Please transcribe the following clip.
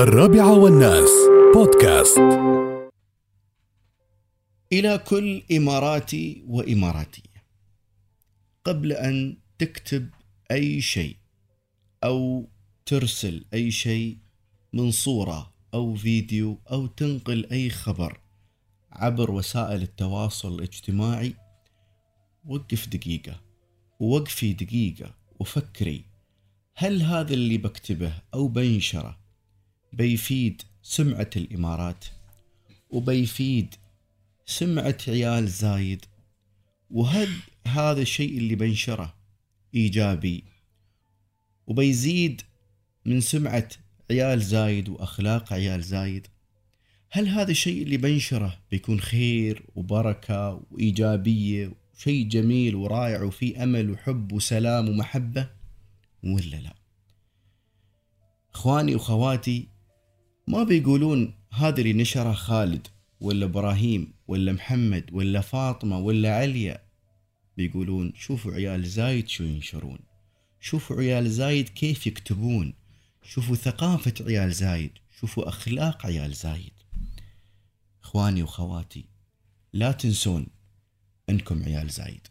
الرابعة والناس. بودكاست. إلى كل إماراتي وإماراتية قبل أن تكتب أي شيء أو ترسل أي شيء من صورة أو فيديو أو تنقل أي خبر عبر وسائل التواصل الاجتماعي وقف دقيقة ووقفي دقيقة وفكري هل هذا اللي بكتبه أو بنشره بيفيد سمعة الإمارات وبيفيد سمعة عيال زايد. وهل هذا الشيء اللي بنشره إيجابي وبيزيد من سمعة عيال زايد وأخلاق عيال زايد. هل هذا الشيء اللي بنشره بيكون خير وبركة وإيجابية وشيء جميل ورائع وفيه أمل وحب وسلام ومحبة؟ ولا لا؟ إخواني واخواتي ما بيقولون هذا اللي نشره خالد ولا إبراهيم ولا محمد ولا فاطمة ولا عليا. بيقولون شوفوا عيال زايد شو ينشرون. شوفوا عيال زايد كيف يكتبون. شوفوا ثقافة عيال زايد. شوفوا أخلاق عيال زايد. إخواني وخواتي لا تنسون أنكم عيال زايد.